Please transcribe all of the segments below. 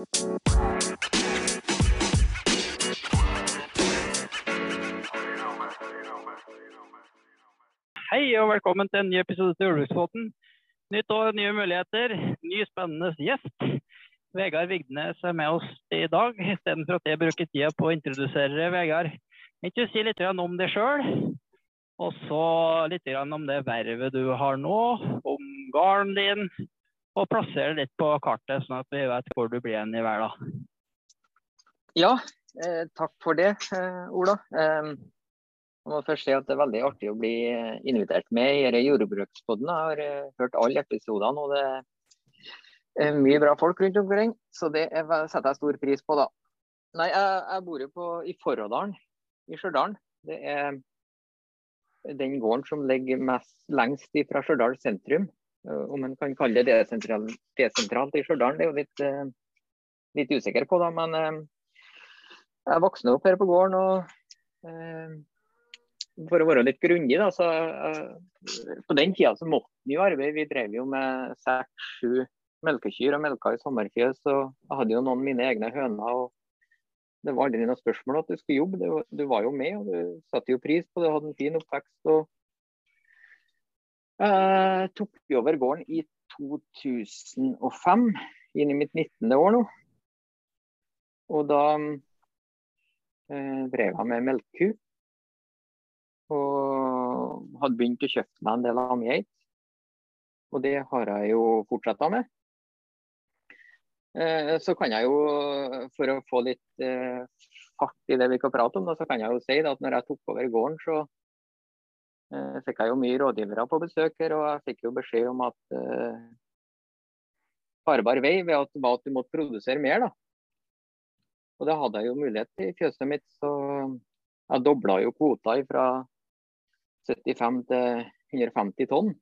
Hei og velkommen til en ny episode til Ulvesbåten. Nytt år, nye muligheter, ny spennende gjest. Vegard Vigdenes er med oss i dag, istedenfor at jeg bruker tida på å introdusere Vegard. Kan du si litt om deg sjøl, og så litt om det vervet du har nå, om gården din, og plassere litt på kartet, sånn at vi vet hvor du blir igjen i verden. Ja, eh, takk for det, eh, Ola. Eh, jeg må først si at Det er veldig artig å bli invitert med i jordbrukspodden. Jeg har eh, hørt alle episodene, og det er mye bra folk rundt omkring. Så det er, setter jeg stor pris på. da. Nei, Jeg, jeg bor jo på, i Forrådalen i Stjørdal. Det er den gården som ligger mest, lengst fra Stjørdal sentrum. Eh, om en kan kalle det desentralt, desentralt i Stjørdal, det er jo litt, eh, litt usikker på. da, Men jeg vokste opp her på gården. og for å være litt grundig, da, så på den tida så måtte vi jo arbeide. Vi drev jo med seks-sju melkekyr og melka i sommerfjøs. Og jeg hadde jo noen av mine egne høner. og Det var aldri noe spørsmål at du skulle jobbe. Du, du, var jo med, og du satte jo pris på det. Hadde en fin oppvekst. og uh, tok vi over gården i 2005, inn i mitt 19. år nå. Og da uh, drev jeg med melkeku. Og hadde begynt å kjøpe meg en del amgeit. Og det har jeg jo fortsatt med. Eh, så kan jeg jo, for å få litt fart i det vi kan prate om, da, så kan jeg jo si at når jeg tok over gården, så eh, fikk jeg jo mye rådgivere på besøk her. Og jeg fikk jo beskjed om at farbar vei ved at, at du måtte produsere mer. da. Og det hadde jeg jo mulighet til i fjøset mitt, så jeg dobla jo kvota fra 75 til 150 tonn.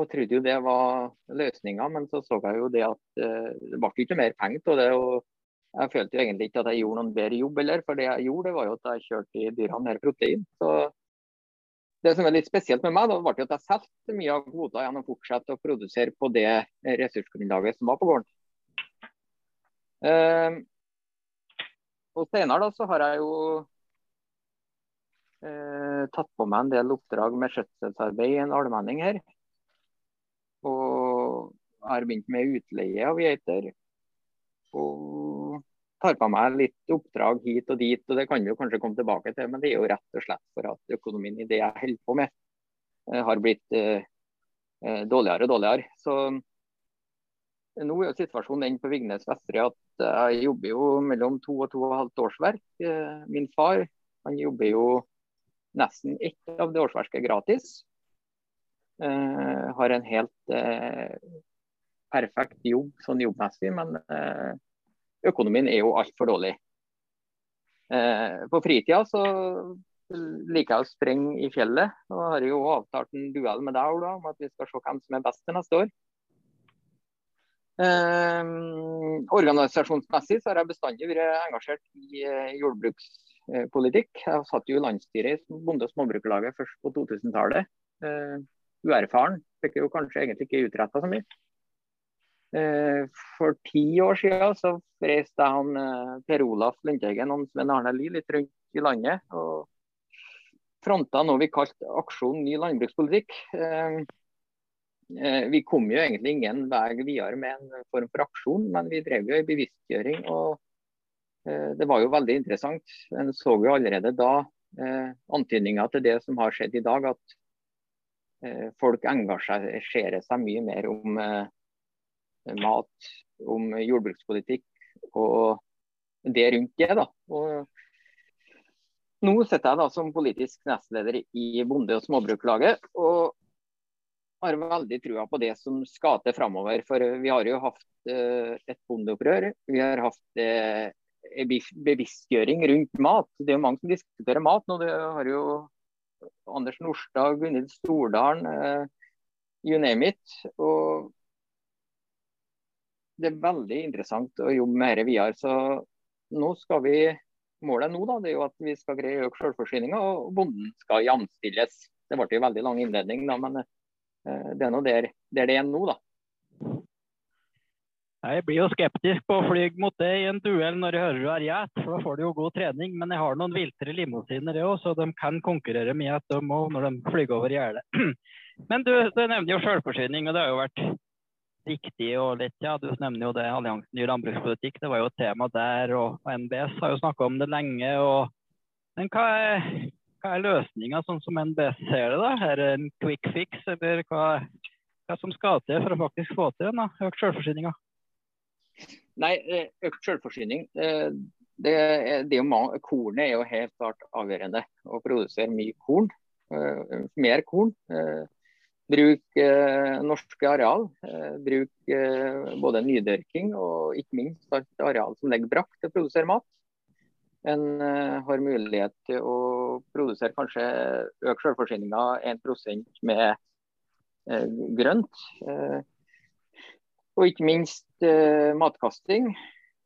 Og trodde jo det var løsninga, men så så jeg jo det at uh, det ble ikke mer penger av det. og Jeg følte jo egentlig ikke at jeg gjorde noen bedre jobb heller, for det jeg gjorde var jo at jeg kjørte i dyrene mer protein. Så det som er litt spesielt med meg, da var at jeg solgte mye av kvota gjennom å fortsette å produsere på det ressursgrunnlaget som var på gården. Uh, og senere da så har jeg jo eh, tatt på meg en del oppdrag med skjøtselsarbeid i en allmenning her. Og har begynt med utleie av geiter. Og tar på meg litt oppdrag hit og dit, og det kan vi jo kanskje komme tilbake til. Men det er jo rett og slett for at økonomien i det jeg holder på med, eh, har blitt eh, eh dårligere og dårligere. Så nå er jo situasjonen den på Vignes Vestre at jeg jobber jo mellom to og to og halvt årsverk. Eh, min far han jobber jo nesten ett av det årsverket gratis. Uh, har en helt uh, perfekt jobb sånn jobbmessig, men uh, økonomien er jo altfor dårlig. på fritida så liker jeg å springe i fjellet. og har jo avtalt en duell med deg Ola, om at vi skal se hvem som er best til neste år. organisasjonsmessig så har jeg bestandig vært engasjert i jordbrukspolitikk. Eh, politikk. Jeg satt jo i landsstyret i Bonde- og småbrukerlaget først på 2000-tallet. Uh, eh, uerfaren. Fikk jo kanskje egentlig ikke utretta så mye. Uh, for ti år siden så reiste han Per Olaf Lundteigen og Sven Arne Lie litt rundt i landet. og fronta noe vi kalte Aksjon ny landbrukspolitikk. Vi kom jo egentlig ingen vei videre med en form for aksjon, men vi drev jo i bevisstgjøring og Eh, det var jo veldig interessant. En så jo allerede da eh, antydninger til det som har skjedd i dag, at eh, folk engasjerer seg mye mer om eh, mat, om jordbrukspolitikk og det rundt det. da. Og nå sitter jeg da som politisk nestleder i Bonde- og småbruklaget. og har veldig trua på det som skal til framover. For vi har jo hatt eh, et bondeopprør. Vi har hatt eh, bevisstgjøring rundt mat. Det er jo mange som diskuterer mat nå. Det har jo Anders Norstad, Gunhild Stordalen, uh, you name it. Og det er veldig interessant å jobbe med dette videre. Så nå skal vi Målet nå da, det er jo at vi skal greie å øke selvforsyninga, og bonden skal jamstilles. Det ble en veldig lang innledning, da, men uh, det er nå der, der det er nå. da. Jeg blir jo skeptisk på å fly mot det i en duell når jeg hører du er gjet, for da får du jo god trening. Men jeg har noen viltre limousiner òg, så de kan konkurrere med gjet, de òg når de flyr over gjerdet. Men du, du nevner jo selvforsyning, og det har jo vært riktig og litt Ja, du nevner jo det Alliansen ny landbrukspolitikk, det var jo et tema der. Og, NBS har jo snakka om det lenge. Og, men hva er, hva er løsninga, sånn som NBS ser det? da? Er det en quick fix, eller hva, hva som skal til for å faktisk få til den økt selvforsyninga? Nei, eh, økt selvforsyning. Eh, det, det er kornet er jo helt klart avgjørende. Å produsere mye korn. Eh, mer korn. Bruk norske areal. Bruk både nydyrking og ikke minst et areal som ligger brakk til å produsere mat. En har mulighet til å produsere kanskje øke selvforsyninga 1 med grønt. Og ikke minst eh, matkasting.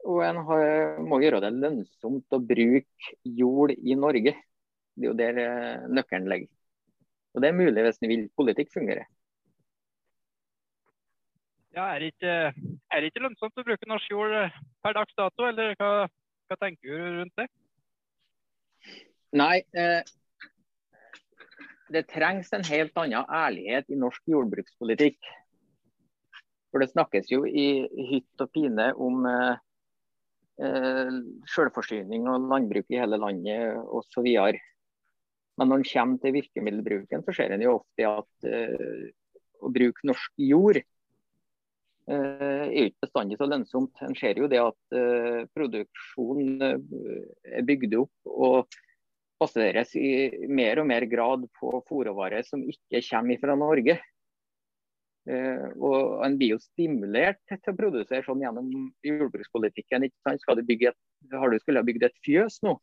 Og en har, må gjøre det lønnsomt å bruke jord i Norge. Det er jo der eh, nøkkelen ligger. Og det er mulig hvis en vil politikk fungere. Ja, er det, ikke, er det ikke lønnsomt å bruke norsk jord eh, per dags dato, eller hva, hva tenker du rundt det? Nei, eh, det trengs en helt annen ærlighet i norsk jordbrukspolitikk. For det snakkes jo i hytt og pine om eh, eh selvforsyning og landbruk i hele landet osv. Men når en kommer til virkemiddelbruken, så ser en jo ofte at uh, å bruke norsk jord uh, er ikke bestandig så lønnsomt. En ser jo det at uh, produksjon eh, er bygd opp og baseres i mer og mer grad på fôrråvarer som ikke kommer fra Norge. Uh, og En blir jo stimulert til å produsere sånn gjennom jordbrukspolitikken. ikke sant? Du et, har du skulle ha bygd et fjøs nå,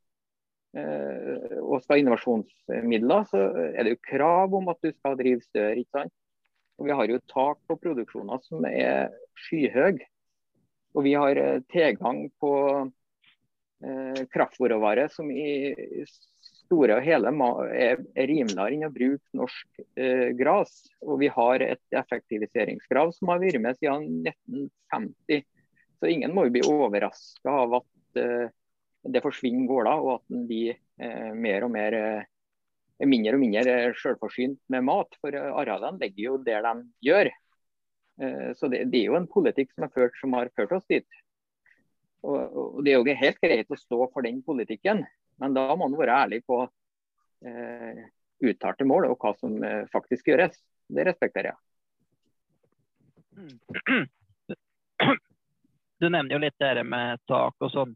og skal ha innovasjonsmidler, så er det jo krav om at du skal drive større. ikke sant? Og Vi har jo tak på produksjoner som er skyhøye. Og vi har uh, tilgang på kraftfôrråvarer som i store og hele er, er rimeligere enn å bruke norsk eh, gras. Og vi har et effektiviseringskrav som har vært med siden 1950. Så ingen må jo bli overraska av at eh, det forsvinner gårder, og at en blir eh, mer og mer eh, mindre og mindre selvforsynt med mat. For arealene ligger jo der de gjør. Eh, så det, det, er jo en politikk som, ført, som har ført oss dit. Og, og Det er jo ikke helt greit å stå for den politikken. Men da må man være ærlig på eh, uttalte mål og hva som eh, faktisk gjøres. Det respekterer jeg. Du nevner jo litt det med tak og sånn.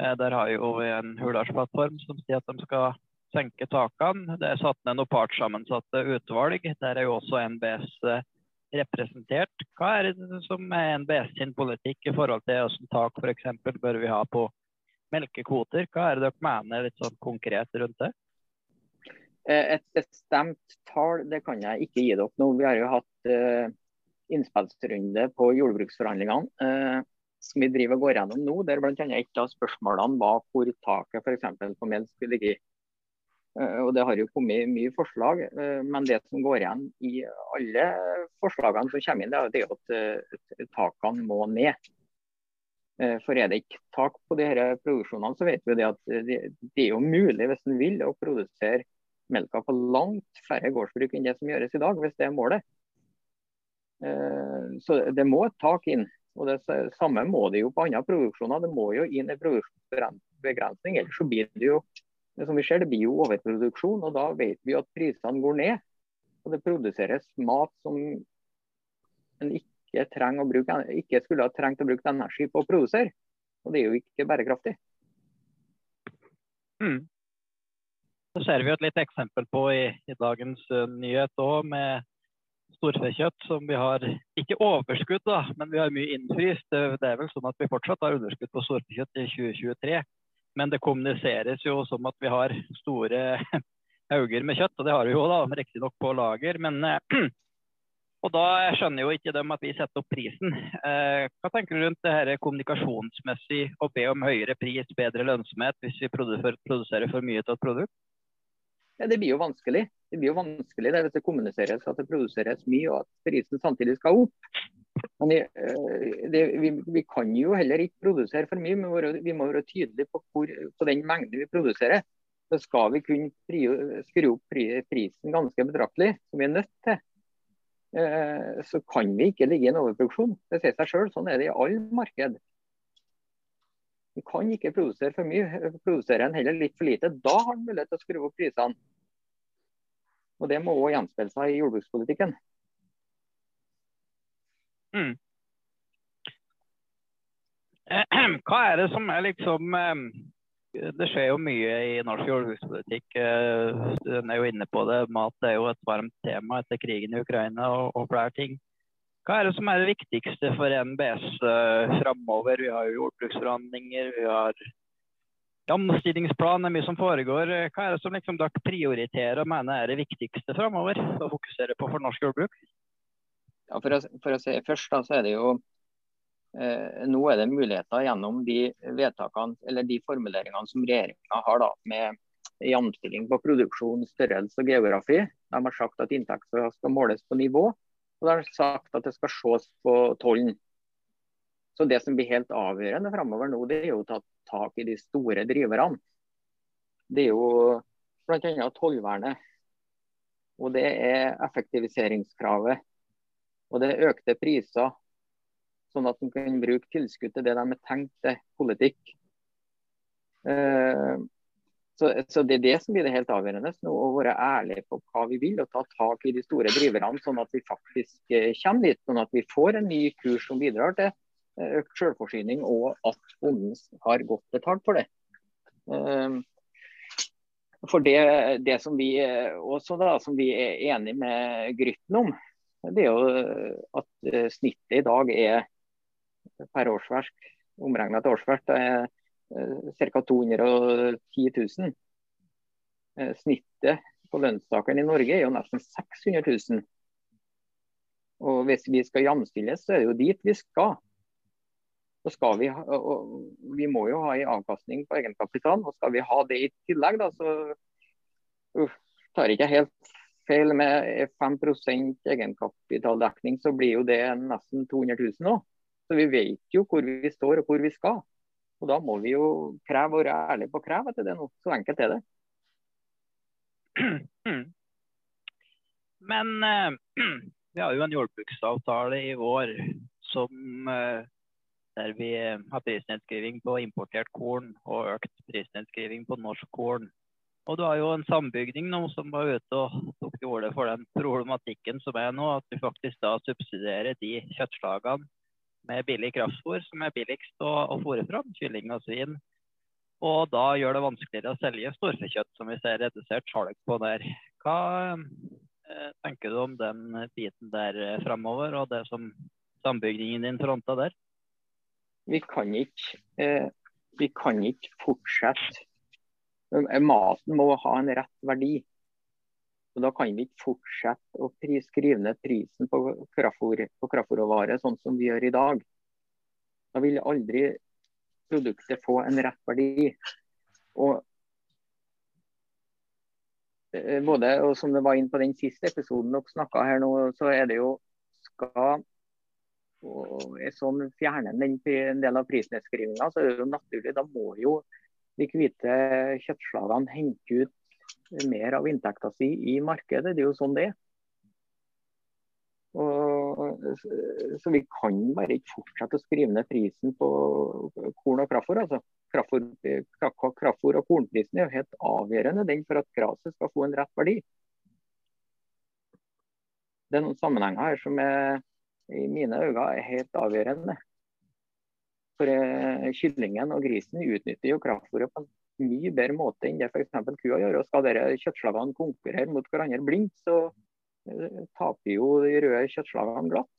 Eh, der har jo vi en Hurdalsplattform som sier at de skal senke takene. Det er satt ned noen partssammensatte utvalg. Der er jo også NBS eh, representert. Hva er det som er NBS sin politikk i forhold til hvilket tak f.eks. bør vi ha på melkekvoter. Hva er det dere mener litt sånn konkret rundt det? Eh, et bestemt tall det kan jeg ikke gi dere nå. Vi har jo hatt innspillsrunde på jordbruksforhandlingene som vi driver og går gjennom nå. Der bl.a. et av spørsmålene var hvor taket f.eks. på melk skulle ligge. Uh, og Det har jo kommet mye forslag, men det som går igjen i alle forslagene som kommer inn, det er at takene må ned. Eh, for er det ikke tak på de her produksjonene, så vet vi det at det, det er jo mulig hvis en vil å produsere melka på langt færre gårdsbruk enn det som gjøres i dag, hvis det er målet. Eh, så det må et tak inn. Og Det samme må det jo på andre produksjoner. Det må jo inn en produksjonsbegrensning. Ellers så blir det jo det som vi ser, det blir jo overproduksjon. og Da vet vi at prisene går ned. Og Det produseres mat som en ikke bruke, ikke skulle ha trengt å bruke energi på å produsere. Og det er jo ikke bærekraftig. Mm. Så ser vi et litt eksempel på i, i dagens uh, nyhet òg, med storfekjøtt som vi har ikke overskudd, da, men vi har mye innfryst. Det, er vel sånn at vi fortsatt har underskudd på storfekjøtt i 2023. Men det kommuniseres jo som at vi har store hauger med kjøtt, og det har vi jo da, riktignok på lager. Men Og Da skjønner jo ikke dem at vi setter opp prisen. Eh, hva tenker du rundt det her kommunikasjonsmessig å be om høyere pris, bedre lønnsomhet, hvis vi produserer for mye til et produkt? Ja, Det blir jo vanskelig. Det blir jo vanskelig det hvis det kommuniseres at det produseres mye og at prisen samtidig skal opp. Men det, vi, vi, kan jo heller ikke produsere for mye, men vi må være tydelige på, hvor, på den mengden vi produserer. Så skal vi kunne skru opp prisen ganske betraktelig, som vi er nødt til, så kan vi ikke ligge i en overproduksjon. Det sier seg selv, Sånn er det i alle marked. Vi kan ikke produsere for mye. Produserer en heller litt for lite, da har en mulighet til å skru opp prisene. Og Det må òg gjenspeile seg i jordbrukspolitikken. Mm. Hva er det som er liksom eh, Det skjer jo mye i norsk jordbrukspolitikk. Den du er jo inne på det. Mat er jo et varmt tema etter krigen i Ukraina og, og flere ting. Hva er det som er det viktigste for NBS uh, framover? Vi har jo jordbruksforhandlinger, vi har omstillingsplan, er mye som foregår. Hva er det som liksom dere prioriterer og mener er det viktigste framover å fokusere på for norsk jordbruk? Ja, for, å, for å si først, da, så er det jo eh, nå er det muligheter gjennom de vedtakene eller de formuleringene som regjeringa har da, med jamstilling på produksjon, størrelse og geografi. De har sagt at inntekter skal måles på nivå. Og de har sagt at det skal ses på tollen. Så Det som blir helt avgjørende fremover nå, det er jo ta tak i de store driverne. Det er jo bl.a. tollvernet. Og det er effektiviseringskravet. Og det er økte priser. Sånn at en kan bruke tilskudd til det de er tenkt til politikk. Eh, så, så, Det er det som blir det helt avgjørende. Nå, å være ærlig på hva vi vil og ta tak i de store driverne, sånn at vi faktisk eh, kommer dit. Sånn at vi får en ny kurs som bidrar til økt selvforsyning, og at bonden har godt betalt for det. Um, for det, det, som vi også da, som vi er enige med Grytten om, det er jo at snittet i dag er per årsverk, omregnet til årsverk, det er ca. 210 000. Snittet på lønnstakeren i Norge er jo nesten 600 000. Og hvis vi skal jamstilles, så er det jo dit vi skal. Så skal vi, ha, vi må jo ha en avkastning på egenkapital. Og skal vi ha det i tillegg, da, så uh, tar ikke helt feil med 5% egenkapitaldekning, så blir jo det nesten 200 000 nå. Så vi vet jo hvor vi står og hvor vi skal. Og Da må vi jo kreve og være ærlige på å kreve etter det nå. Så enkelt er det. Men eh, vi har jo en jordbruksavtale i vår som, eh, der vi har prisnedskriving på importert korn og økt prisnedskriving på norsk korn. Og du har jo en sambygning nå som var ute og tok til orde for den problematikken som er nå, at du faktisk da subsidierer de kjøttslagene med billig kraftfôr, som er billigst å, å fôre fram, kylling og svin. Og da gjør det vanskeligere å selge storfekjøtt, som vi ser redusert salg på der. Hva eh, tenker du om den biten der eh, framover, og det som sambygningen din fronta der? Vi kan ikke, eh, vi kan ikke fortsette. Maten må ha en rett verdi. Og Da kan vi ikke fortsette å skrive ned prisen på kraftfôrråvarer sånn som vi gjør i dag. Da vil aldri produktet få en rett verdi. Og eh, både, og som det var inn på den siste episoden dere her nå, så er det jo skal og sånn Fjerner den, en del av prisnedskrivinga, så er det jo naturlig. Da må jo de hvite kjøttslagene hente ut mer av inntekta si i markedet. Det er jo sånn det er. Så vi kan bare ikke fortsette å skrive ned prisen på korn og kraftfôr. Altså. Kraftfôr og kornprisen er jo helt avgjørende den for at gresset skal få en rett verdi. Det er noen sammenhenger her som er, i mine øyne er helt avgjørende. For eh, Kyllingen og grisen utnytter jo kraftfôret på en mye bedre måte enn det f.eks. kua gjør. og Skal dere kjøttslagene konkurrere mot hverandre blindt, så uh, taper jo de røde kjøttslagene glatt.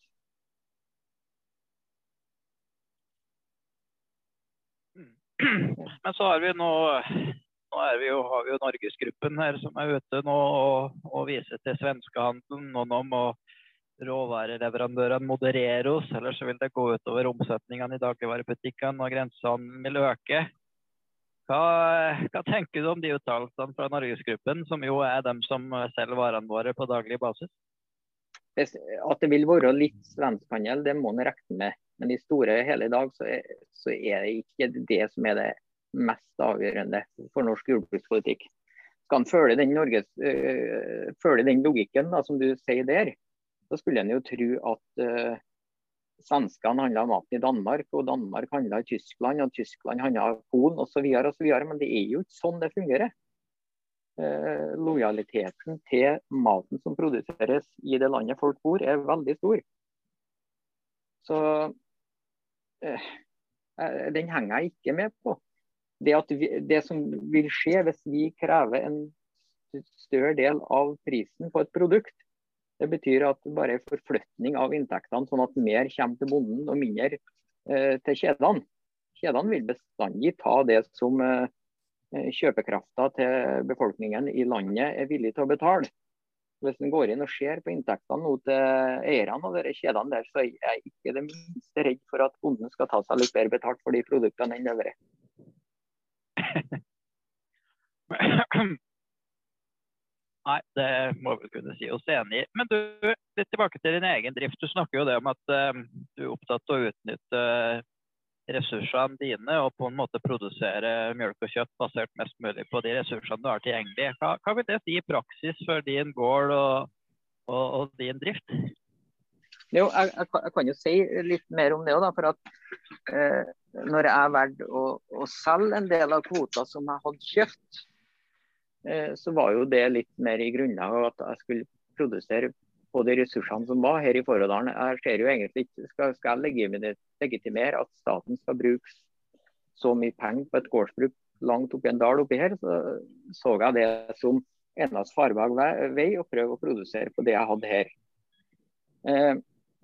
Men så har vi nå, nå vi jo, har vi jo Norgesgruppen her som er ute nå og, og viser til svenskehandelen. Noen om å råvareleverandørene modererer oss, ellers vil det gå utover omsetningene i dagligvarebutikkene og grensene vil øke. Hva, hva, tenker du om de uttalelsene fra Norgesgruppen, som jo er dem som selger varene våre på daglig basis? At det vil være litt svenskhandel, det må en regne med. Men i store hele dag så er, så er, det ikke det som er det mest avgjørende for norsk jordbrukspolitikk. Skal en følge den, øh, den logikken da, som du sier der, så skulle en jo tro at uh, svenskene handla maten i Danmark, og Danmark handla i Tyskland, og Tyskland handla korn osv. Men det er jo ikke sånn det fungerer. Uh, lojaliteten til maten som produseres i det landet folk bor, er veldig stor. Så eh, den henger jeg ikke med på. Det, vi, det, som vil skje hvis vi krever en større del av prisen på et produkt, det betyr at det bare er forflytning av inntektene, sånn at mer kommer til bonden og mindre eh, til kjedene. Kjedene vil bestandig ta det som eh, Eh, kjøpekrafta til befolkningen i landet er villig til å betale. Hvis en går inn og ser på inntektene nå til eierne av disse kjedene, der, så er jeg ikke det minste redd for at bonden skal ta seg litt bedre betalt for de produktene enn leverer. Nei, det må vi kunne si oss enig i. Men du, litt tilbake til din egen drift. Du snakker jo det om at uh, du er opptatt av å utnytte ressursene dine og på en måte produsere mjølk og kjøtt basert mest mulig på de ressursene du har tilgjengelig. Hva, hva vil det si i praksis for din gård og, og, og din drift? Jo, jeg, jeg, jeg, kan jo si litt mer om det òg. For at eh, når jeg valgte å, å, selge en del av kvota som jeg hadde kjøpt, eh, så var jo det litt mer i grunnlag at jeg skulle produsere på de ressursene som var her i Forrådalen. Jeg ser jo egentlig ikke skal, skal legitimere at staten skal bruke så mye penger på et gårdsbruk langt oppi en dal oppi her, så så jeg det som eneste farbar vei å prøve å produsere på det jeg hadde her. Eh,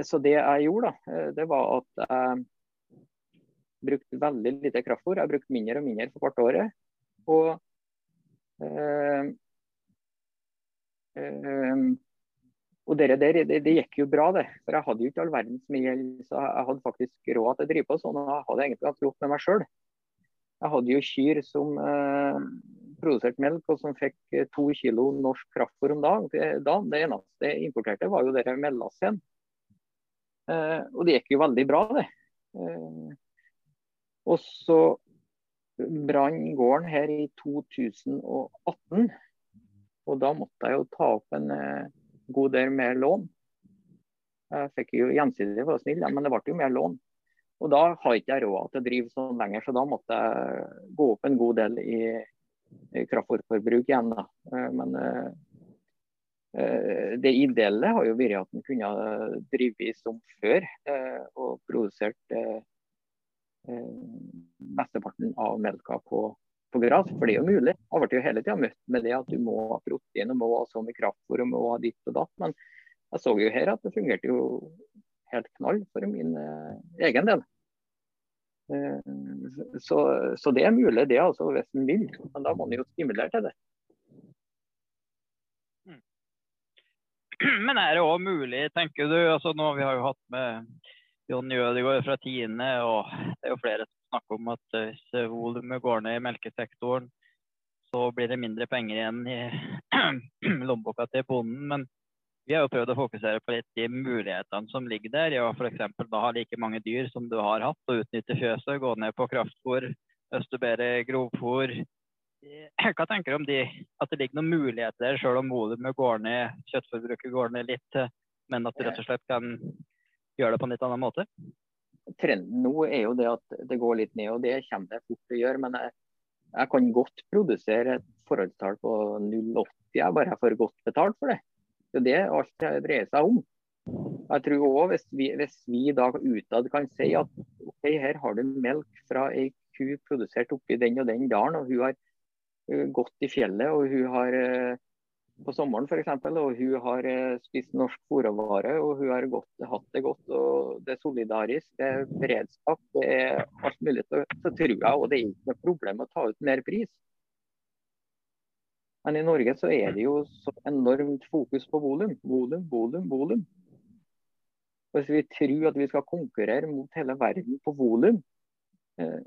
så det jeg gjorde, da, eh, det var at jeg brukte veldig lite kraftfôr. Jeg brukte mindre og mindre for hvert året. Og eh, eh, og det, der, det, det, gikk jo bra, det. For jeg hadde jo ikke all verdens mye. Så jeg hadde faktisk råd til å drive på sånn, og jeg hadde egentlig ganske gjort med meg sjøl. Jeg hadde jo kyr som eh, produserte melk, og som fikk eh, to kilo norsk kraftfôr om dagen. Det, det eneste jeg importerte, var jo det mellassen. Eh, og det gikk jo veldig bra, det. Eh, og så brann gården her i 2018. Og da måtte jeg jo ta opp en eh, god del mer lån. Jeg fikk jo gjensidig for å snill, men det ble jo mer lån. Og da har ikke jeg råd til å drive sånn lenger, så da måtte jeg gå opp en god del i, i kraftfôrforbruk igjen. Da. Eh, men uh, det ideelle har jo vært at en kunne drive som før og produsert mesteparten av melka på på gress, for det er jo mulig. Jeg ble jo hele tida møtt med det at du må ha protein og må ha så mye kraftfôr og må ha ditt og datt. Men jeg så jo her at det fungerte jo helt knall for min eh, egen del. Eh, så, så, det er mulig, det altså, hvis en vil. Men da må en jo stimulere til det. Mm. Men er det òg mulig, tenker du? altså nå Vi har jo hatt med Jon Jødegård fra Tine, og det er jo flere som snakker om at eh, hvis eh, volumet går ned i melkesektoren, så blir det mindre penger igjen i lommeboka til bonden. Men vi har jo prøvd å fokusere på litt de mulighetene som ligger der. Ja, F.eks. da ha like mange dyr som du har hatt, og utnytte fjøset. Gå ned på kraftfôr, østerbære grovfôr. Eh, hva tenker du om de, at det ligger noen muligheter der, selv om volumet går ned, kjøttforbruket går ned litt, men at du rett og slett kan gjøre det på en litt annen måte? trenden nå er jo det at det går litt ned, og det kommer det fort til å gjøre. Men jeg, jeg kan godt produsere et forholdstall på 0,80 jeg bare jeg får godt betalt for det. Det er det alt dreier seg om. Jeg tror også hvis vi, hvis vi da utad kan si at ok, her har du melk fra ei ku produsert oppi den og den dalen, og hun har uh, gått i fjellet og hun har uh, på sommeren f.eks. Og hun har eh, spist norsk fôrvare og hun har godt, hatt det godt. og Det er solidarisk, det er beredskap, det er alt mulig. Så tror jeg og det er ikke noe problem å ta ut mer pris. Men i Norge så er det jo så enormt fokus på volum. Volum, volum, volum. Hvis vi tror at vi skal konkurrere mot hele verden på volum, eh,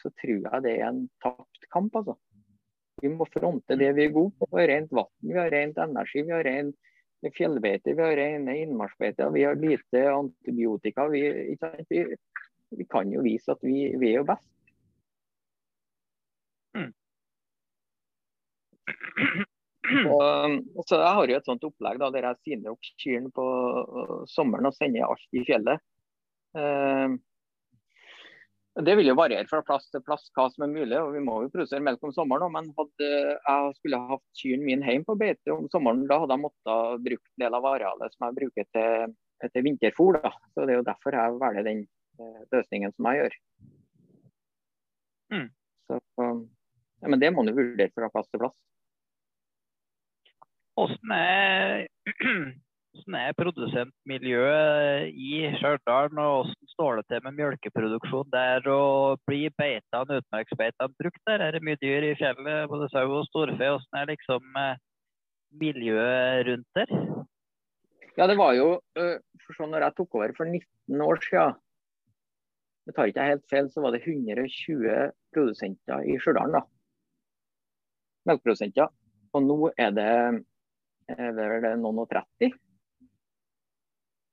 så tror jeg det er en tapt kamp, altså. Vi må fronte det vi er gode på. Vi har rent vann, vi har rent energi, vi har ren fjellbeite, vi har rene innmarksbeiter, vi har lite antibiotika. Vi, vi, vi, kan jo vise at vi, vi er jo best. Mm. Og, så Jeg har jo et sånt opplegg da, der jeg siner opp kyrne på sommeren og sender alt i fjellet. Uh, det vil jo variere fra plass til plass hva som er mulig. og Vi må jo produsere melk om sommeren. Men hadde jeg skulle hatt kyrne mine hjemme på beite om sommeren, da hadde jeg måttet bruke en del av arealet som jeg bruker til, til vinterfôr. Da. Så Det er jo derfor jeg velger den uh, løsningen som jeg gjør. Mm. Så, ja, men det må du vurdere fra plass til plass. Hvordan er, hvordan er produsentmiljøet i Stjørdal, og hvordan står det til med melkeproduksjon der? og Blir beitene, utmarksbeitene brukt der? Er det mye dyr i fjellet, både sau og storfe? Hvordan er liksom eh, miljøet rundt der? Ja, det var jo eh, for sånn når jeg tok over for 19 år siden, det tar ikke jeg helt feil, så var det 120 produsenter i Stjørdal. Melkeprodusenter. Og nå er det er vel noen og 30.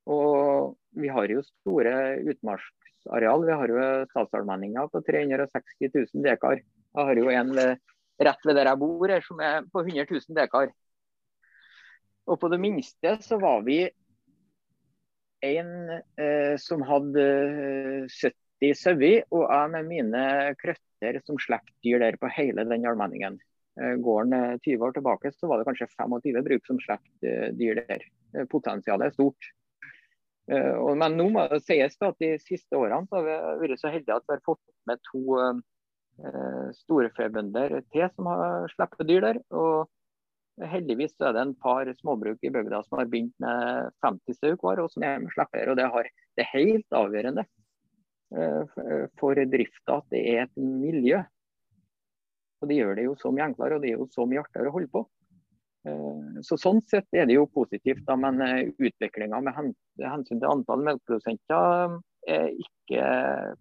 Og vi har jo store utmarksareal. Vi har jo statsallmenninger på 360 000 dekar. Jeg har jo en rett ved der jeg bor her som er på 100 000 dekar. Og på det minste så var vi en eh, som hadde 70 eh, sauer, og jeg med mine krøtter som slipper dyr der på hele den allmenningen. Eh, gården 20 eh, år tilbake, så var det kanskje 25 bruk som slapp dyr der. Potensialet er stort. Men nå må det sies at de siste årene så har vi vært så heldige at vi har fått med to storfebønder til som har sluppet dyr der. Og heldigvis er det en par småbruk i bygda som har begynt med 50 sau hver, og som er med slipper. Og det, har, det er helt avgjørende for drifta at det er et miljø og Det gjør det jo så mye enklere og det er jo så mye artigere å holde på. Eh, så Sånn sett er det jo positivt, da, men eh, utviklinga med hensyn til antall melkeprodusenter er ikke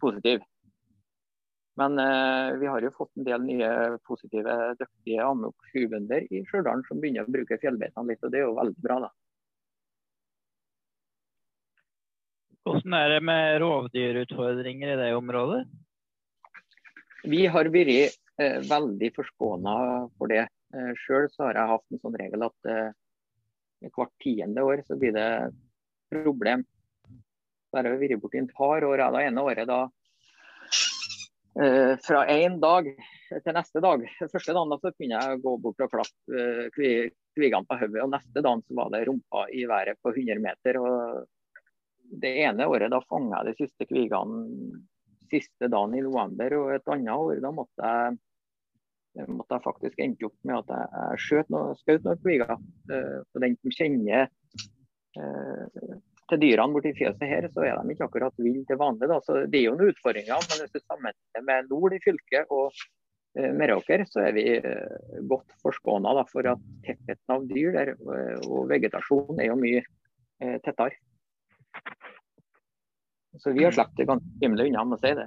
positiv. Men eh, vi har jo fått en del nye positive, dyktige amok-kubønder i Stjørdal som begynner å bruke fjellbeitene litt, og det er jo veldig bra. da. Hvordan er det med rovdyrutfordringer i det området? Vi har vært eh, veldig forskåna for det. Eh, Sjøl har jeg hatt en sånn regel at eh, hvert tiende år så blir det problem. Så har jeg vært borti et par år. Det ene året da eh, fra én dag til neste dag. Første dagen da så kunne jeg gå bort og klappe eh, kvigene på hodet, og neste dag så var det rumpa i været på 100 meter. og Det ene året da fanga jeg de siste kvigene siste dagen i november. Og et annet år da måtte jeg måtte jeg faktisk endte opp med at jeg skjøt noe, skjøt noen kviger. Uh, på den som kjenner uh, til dyrene borti fjøset her, så er de ikke akkurat ville til vanlig. Da. Så Det er jo noen utfordringer, men hvis du sammenligner med nord i fylket og uh, Meråker, så er vi uh, godt forskåna for at tettheten av dyr der, og vegetasjon er jo mye tettere. Så vi har sluppet det ganske rimelig unna, må si det.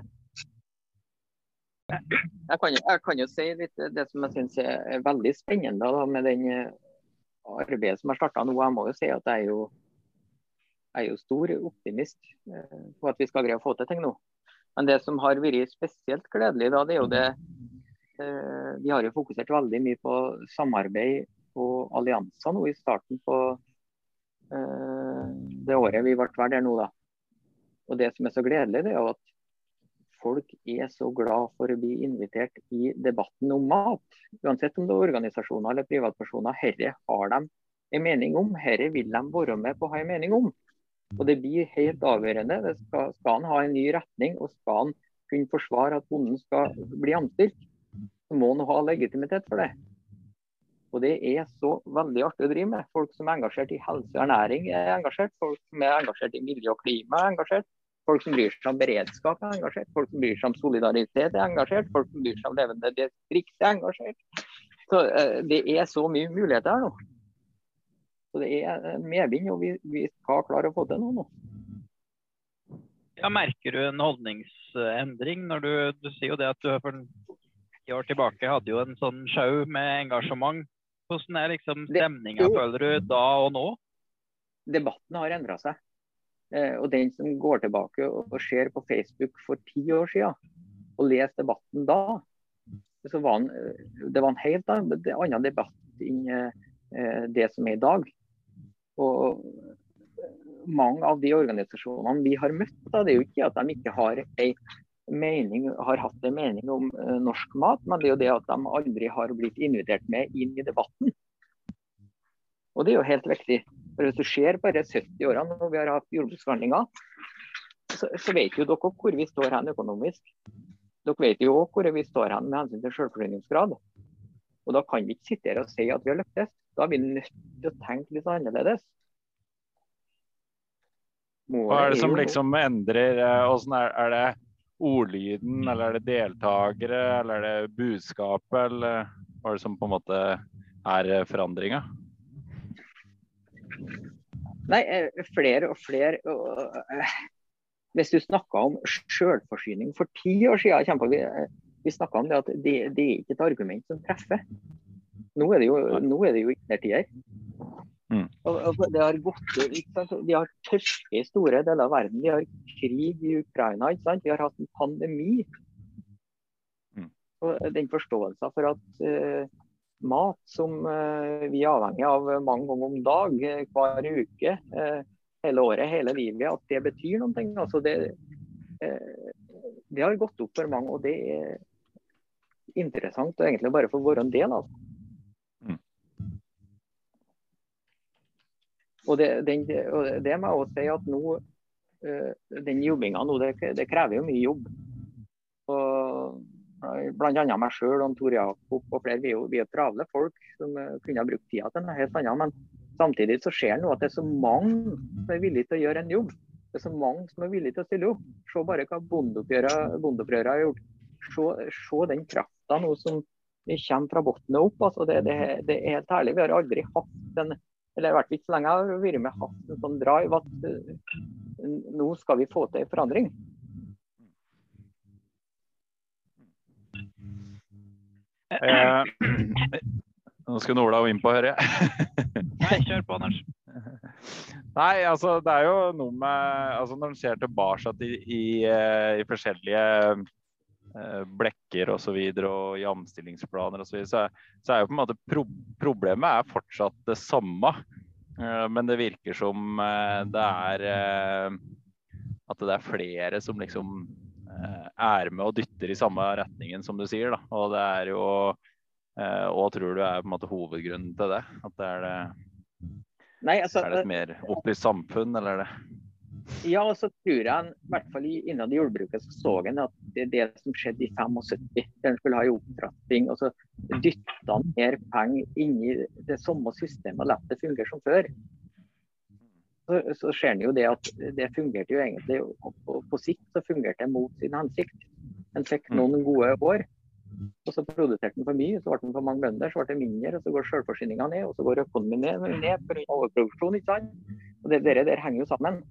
Jeg kan, jeg kan, jo si litt det som jeg syns er veldig spennende da, med den eh, arbeidet som har starta nå. Jeg må jo si at jeg er jo, jeg er jo stor optimist eh, på at vi skal greie å få til ting nå. Men det som har vært spesielt gledelig, da, det er jo det eh, Vi har jo fokusert veldig mye på samarbeid og allianser nå i starten på det året vi ble der nå. da. Og Det som er så gledelig, det er jo at folk er så glad for å bli invitert i debatten om mat. Uansett om det er organisasjoner eller privatpersoner. Herre har de en mening om, herre vil de være med på å ha en mening om. Og Det blir helt avgjørende. Det skal, skal han ha en ny retning og skal han kunne forsvare at bonden skal bli anstilt, så må han ha legitimitet for det. Og Det er så veldig artig å drive med. Folk som er engasjert i helse og ernæring er engasjert. Folk som er engasjert i miljø og klima er engasjert. Folk som bryr seg om beredskap er engasjert. Folk som bryr seg om solidaritet er engasjert. Folk som bryr seg om levende distrikt er engasjert. Så uh, Det er så mye muligheter her nå. Så Det er eh, medvind, og vi, vi, skal klare å få til noe nå. Ja, merker du en holdningsendring når du, du sier jo det at du for ti år tilbake hadde jo en sånn sjau med engasjement. Hvordan er liksom stemninga, føler du, da og nå? debatten har endra seg. Eh, og den som går tilbake og ser på Facebook for ti år siden, og leser debatten da, så var han, det var en helt annen debatt enn eh, det som er i dag. Og mange av de organisasjonene vi har møtt, da, det er jo ikke at de ikke har, mening, har hatt en mening om norsk mat, men det er jo det at de aldri har blitt invitert med inn i debatten. Og det er jo helt viktig. For Hvis du ser bare 70 årene når vi har hatt jordbruksforhandlinger, så, så, vet jo dere hvor vi står hen økonomisk. Dere vet jo hvor vi står hen med hensyn til selvforsyningsgrad. Og Da kan vi ikke sitte her og si at vi har lyktes. Da er vi nødt til å tenke litt annerledes. Hva er det som liksom endrer Åssen eh, er, er det ordlyden, eller er det deltakere, eller er det budskapet, eller hva er det som på en måte er eh, forandringa? Nei, eh, flere og flere. Eh, hvis du snakka om sjølforsyning for ti år siden, vi, vi snakka om det at det, det, er ikke et argument som treffer. Nå er det jo, nå er det jo innertider. Mm. Det har gått Vi har tørke i store deler av verden. Vi har krig i Ukraina. Vi har hatt en pandemi. Mm. Og den forståelsen for at uh, mat som eh, vi er avhengig av mange ganger om dag, eh, hver uke, eh, hele året, hele livet, at det betyr noe. Altså det, det, har gått opp for mange, og det er interessant og egentlig bare få være en del av. Mm. Og det, den, og det må jeg også si at nå, den jobbinga nå, det, det krever jo mye jobb. Og Bl.a. meg sjøl og Tor Jakob og flere. Vi er jo, vi er travle folk som uh, kunne ha brukt tida til noe helt annet. Men samtidig så ser en at det er så mange som er villige til å gjøre en jobb. Det er så mange som er villige til å stille opp. Se bare hva bondeopprøret har gjort. Se, se den krafta nå som kommer fra bunnen opp. Altså det, det, det, er helt herlig. Vi har aldri hatt en eller i hvert fall ikke så lenge jeg har vært med hatt en sånn drive at uh, nå skal vi få til en forandring. Eh, nå skulle Ola inn på, hører jeg. Nei, kjør på, Anders. Nei, altså det er jo noe med altså Når en ser tilbake i, i, eh, i forskjellige eh, blekker og så videre og jamstillingsplaner og så videre, så, så er jo på en måte pro problemet er fortsatt det samme. Eh, men det virker som eh, det er at det er flere som liksom er med og dytter i samme retningen som du sier. Da. Og det er jo eh, Og tror du er på en måte hovedgrunnen til det? At det er det Nei, altså, Er det et mer opplyst samfunn, eller er det ja, og så tror jeg, i hvert fall innad i jordbruket, så så en at det det som skjedde i 75. Den skulle ha en opptrapping. og så Dytta han mer penger inn i det samme systemet og la det fungere som før så, så ser en jo det at det fungerte jo egentlig og på sikt så fungerte det mot sin hensikt. En fikk mm. noen gode år, og så produserte en for mye, så ble det for mange bønder, så ble det mindre, og så går selvforsyninga ned, og så går økonomien ned, ned pga. overproduksjon. ikke sant? Og det der, der henger jo sammen.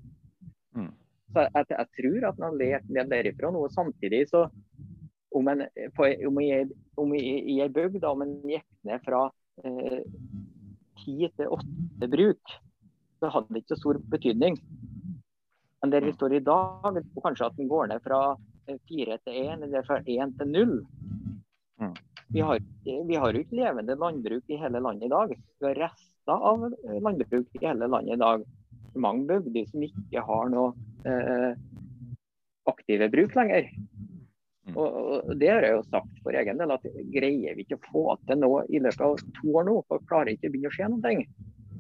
Mm. Så jeg, jeg, tror at en har lært det derifra nå. Samtidig så om, en, på, om, i, om i, i ei bygd om en gikk ned fra eh, ti eh, til åtte bruk, så hadde ikke så stor betydning. Men der vi står i dag, og kanskje at den går ned fra fire til én, eller fra én til null. Mm. Vi har, vi har jo ikke levende landbruk i hele landet i dag. Vi har rester av landbruk i hele landet i dag. Mange bygder som ikke har noe eh, aktive bruk lenger. Mm. Og, og, Det har jeg jo sagt for egen del, at greier vi ikke å få til noe i løpet av to år nå, så klarer ikke å begynne å skje noe,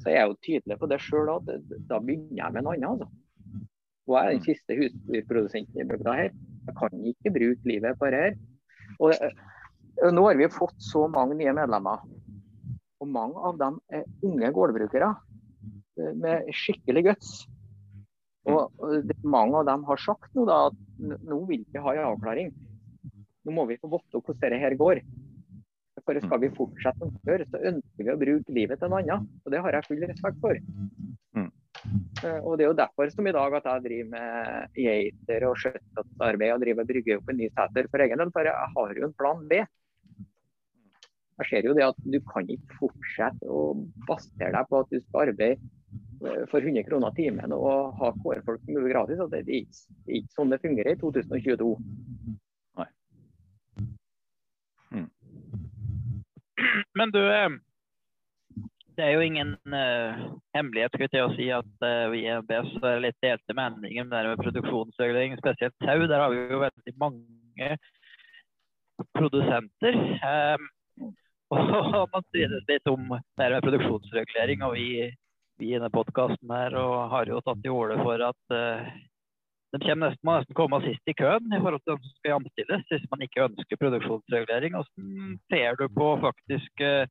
så jeg er jo tydelig på det sjøl at da begynner jeg med en annen. Altså. Og jeg er den siste husdyrprodusenten i bygda her. Jeg kan ikke bruke livet på det her. Og nå har vi fått så mange nye medlemmer. Og mange av dem er unge gårdbrukere eh, med skikkelig guts. Og mange av dem har sagt nå da, at nå vil vi ha en avklaring. Nå må vi få vite hvordan dette går. For skal vi fortsette som før, så ønsker vi å bruke livet til noe annet. Og det har jeg full respekt for. Mm. Eh, og Det er jo derfor som i dag at jeg driver med geiter og skjøttarbeid og driver og brygger opp en ny seter for egen del. For jeg har jo en plan B. Jeg ser jo det at du kan ikke fortsette å basere deg på at du skal arbeide for 100 kroner timen og ha kårfolk som gratis. Det er ikke sånn det fungerer i 2022. Nei. Mm. Men du, eh, det er jo ingen uh, hemmelighet skal til å si at uh, vi i NBS er litt delte meninger med, med produksjonsregulering, spesielt sau. Der har vi jo veldig mange produsenter. Um, og man strides litt om det med produksjonsregulering. og vi, vi i denne podkasten her har jo tatt til orde for at uh, de kommer nesten, må nesten komme sist i køen i forhold til dem som skal jamstilles, hvis man ikke ønsker produksjonsregulering. Hvordan ser du på faktisk uh,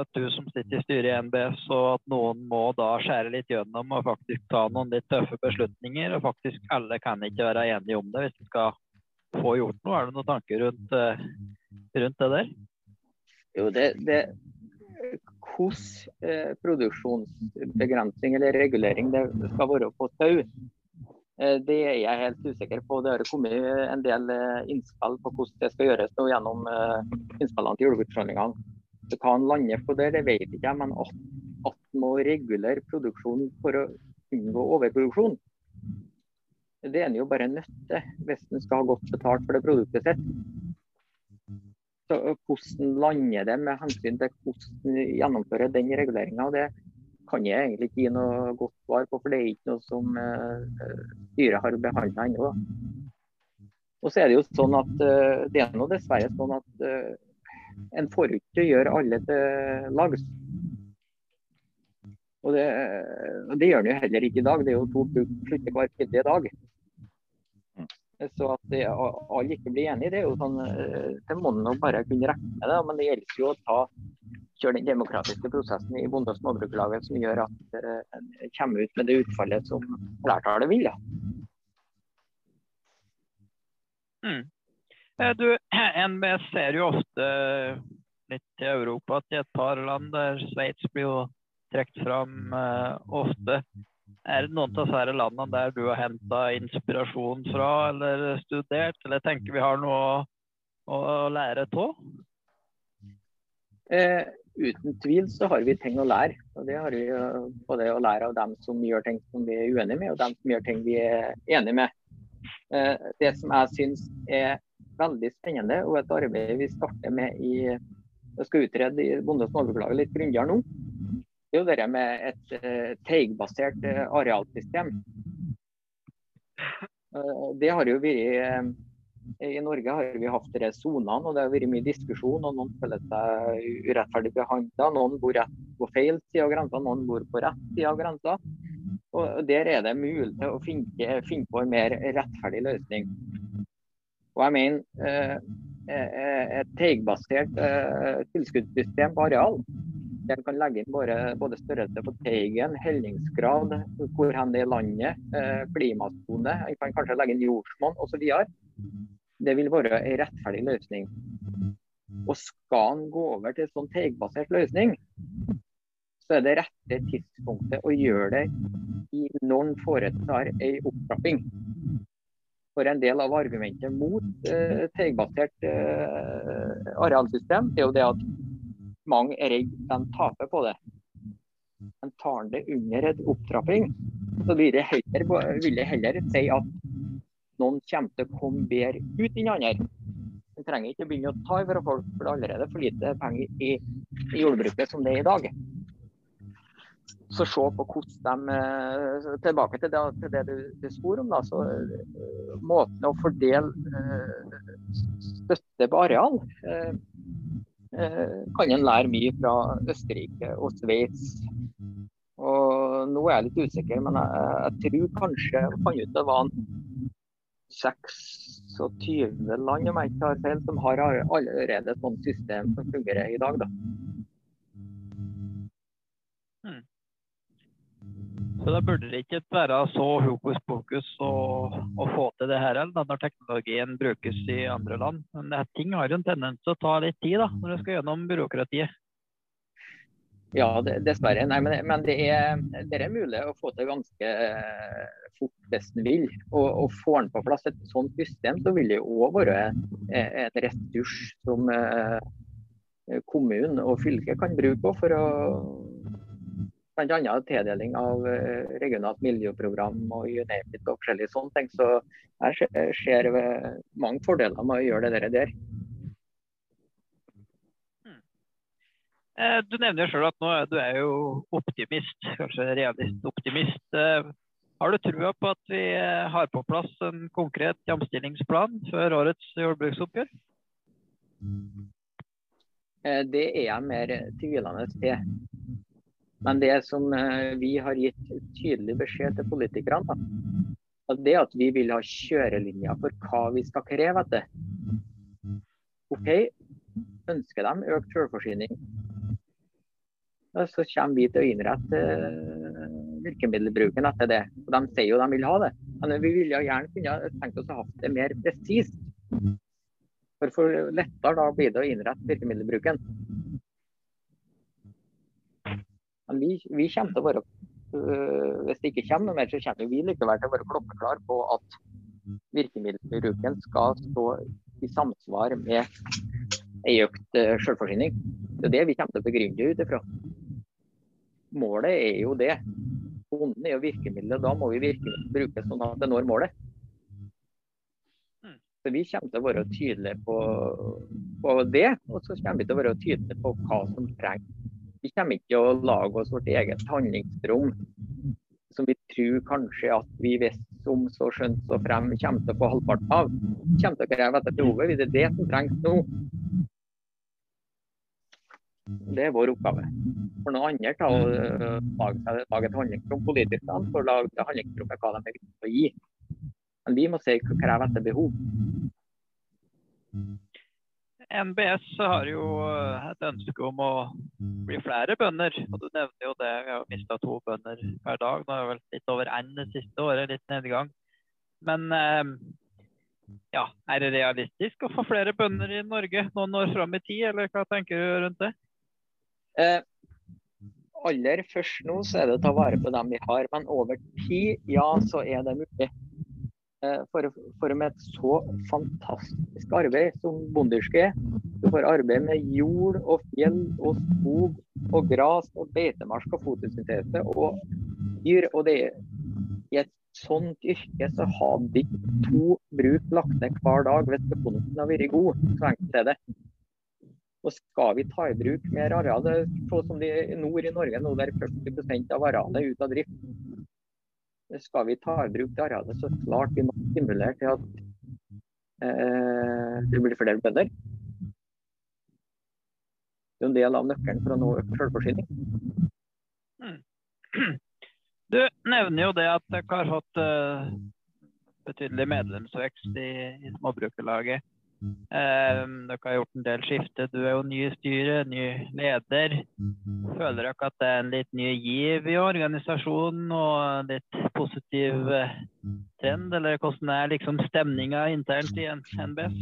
at du som sitter i styret i NBS, og at noen må da skjære litt gjennom og faktisk ta noen litt tøffe beslutninger. Og faktisk alle kan ikke være enige om det hvis de skal få gjort noe. Er det noen tanker rundt, uh, rundt det der? Jo, det, det hvordan eh, produksjonsbegrensning eller regulering det skal være på eh, det er jeg helt usikker på. Det har kommet en del eh, innspill på hvordan det skal gjøres nå gjennom eh, innspillene til jordbruksforhandlingene. Hva han lander på der, det vet ikke jeg, men at, at må regulere produksjonen for å unngå overproduksjon, det er en jo bare nødt til hvis en skal ha godt betalt for det produktet sitt. Så Hvordan lander det med hensyn til hvordan gjennomfører den reguleringa, kan jeg egentlig ikke gi noe godt svar på. For det er ikke noe som uh, styret har behandla ennå. Og så er det jo sånn at uh, det er nå dessverre sånn at uh, en får ikke gjøre alle til lags. Og det, det gjør en jo heller ikke i dag. Det er jo to hver tredje dag. Så at alle ikke blir enige, det er jo sånn, eh, det må man bare kunne regne med. det, Men det gjelder jo å ta, kjøre den demokratiske prosessen i Bonde- og småbrukerlaget som gjør at uh, en kommer ut med det utfallet som flertallet vil. Ja. Mm. Eh, du, NBS ser jo ofte litt til Europa til et par land der Sveits blir jo trukket fram ofte. Er det noen av disse landene der du har henta inspirasjon fra eller studert, eller tenker vi har noe å, å lære av? Eh, uten tvil så har vi ting å lære. og Det har vi både å lære av dem som gjør ting som vi er uenige med, og dem som gjør ting vi er enige med. Eh, det som jeg syns er veldig spennende, og et arbeid vi starter med i jeg skal utrede Bonde- og småbrukerlaget litt grundigere nå, jo det med et uh, teigbasert uh, arealsystem. Uh, det har jo vært I Norge har vi hatt disse sonene, og det har vært mye diskusjon. og Noen føler seg urettferdig behandla. Noen bor rett på feil side av grensa, noen bor på rett side av grensa. Og Der er det mulig å finne, finne på en mer rettferdig løsning. Og jeg mener et teigbasert tilskuddssystem på areal den kan legge inn både, både størrelse på teigen, hellingsgrad, hvor hen det er landet, eh, klimasone. En kan kanskje legge inn jordsmonn osv. Det vil være en rettferdig løsning. Og skal en gå over til en sånn teigbasert løsning, så er det rette tidspunktet å gjøre det i når en foretar en opptrapping. For en del av argumentet mot eh, teigbasert eh, arealsystem er jo det at mange er redd de taper på det. Men tar det under et opptrapping, så vil det heller, vil det heller si at noen kommer til å komme bedre ut enn andre. En trenger ikke begynne å ta fra folk, for det er allerede for lite penger i, i jordbruket som det er i dag. Så se på hvordan de eh, Tilbake til det, til det du, du spor om. Da, så uh, Måten å fordele uh, støtte på areal Eh, kan en lære mye fra Østerrike og Sveits. Og nå er jeg litt usikker, men jeg, jeg tror kanskje jeg fant ut det var 26 land om jeg ikke tar feil, som har allerede et sånt system som fungerer i dag. Da. Hmm. Så da burde det ikke være så hokus pokus å, å få til det her når teknologien brukes i andre land. Men det, ting har jo en tendens til å ta litt tid da, når det skal gjennom byråkratiet. Ja, dessverre. Nei, men, men det, er, det, er, mulig å få til ganske eh, fort hvis en vil. Og, og får en på plass et sånt system, så vil det òg være et en ressurs som eh, kommunen og fylket kan bruke for å bl.a. tildeling av eh, regionalt miljøprogram og UNEPIT og forskjellige sånne ting. Så jeg ser mange fordeler med å gjøre det der. Hmm. Eh, du nevner selv at nå, du er jo optimist, kanskje realist-optimist. Eh, har du trua på at vi har på plass en konkret jamstillingsplan før årets jordbruksoppgjør? Det er jeg mer tvilende til. Men det som eh, vi har gitt tydelig beskjed til politikerne, at det at vi vil ha kjørelinjer for hva vi skal kreve etter. OK, ønsker de økt selvforsyning, så kommer vi til å innrette eh, virkemiddelbruken etter det. Og De sier jo de vil ha det, men vi ville gjerne kunne tenkt oss å ha det mer presist. For, for lettere da blir det å innrette virkemiddelbruken. Men vi, vi kommer til å være øh, Hvis det ikke kommer noe mer, så kommer vi likevel til å være klokkeklare på at virkemiddelbruken skal stå i samsvar med ei økt øh, selvforsyning. Det er det vi kommer til å begrunne ut ifra. Målet er jo det. Bonden er jo virkemiddelet. Da må vi virkelig bruke sånn at det når målet. Så Vi kommer til å være tydelige på, på det, og så kommer vi til å være tydelige på hva som trengs vi kommer ikke til å lage oss vårt eget handlingsrom som vi tror kanskje at vi visste om så skjønt så frem kommer til å få halvparten av. Kommer til å kreve etter behovet. Hvis Det er det som trengs nå. Det er vår oppgave. For noen andre til å lage, lage et handlingsrom Politikerne for å lage det handlingsrommet hva de å gi. Men vi må se kreve etter behov. NBS har jo eh, et ønske om å bli flere bønder. og Du nevner jo det, vi har mista to bønder per dag. Nå er det vel litt over én det siste året, litt nedgang. Men eh, ja, er det realistisk å få flere bønder i Norge noen år fram i tid, eller hva tenker du rundt det? Eh, aller først nå så er det å ta vare på dem vi har, men over tid, ja, så er det mulig. Eh, for, for, med et så fantastisk arbeid som bondeyrket er. Du får arbeid med jord og fjell og skog og gras og beitemarsk og fotosyntese og dyr. Og det er i et sånt yrke så hadde de to bruk lagt ned hver dag hvis økonomien har vært god. Så enkelt er det. Og skal vi ta i bruk mer areal, sånn som de nord i Norge nå der 40 av arealet er ute av drift, skal vi ta i bruk det arealet, så klart vi må stimulere til at eh, det blir flere bønder. Det er en del av nøkkelen for å nå selvforsyning. Mm. Du nevner jo det at dere har hatt uh, betydelig medlemsvekst i, i Småbrukerlaget. Um, dere har gjort en del skifte. Du er jo ny i styret, ny leder. Føler dere at det er en litt ny giv i organisasjonen og litt positiv uh, trend? Eller hvordan er liksom stemninga internt i NBS?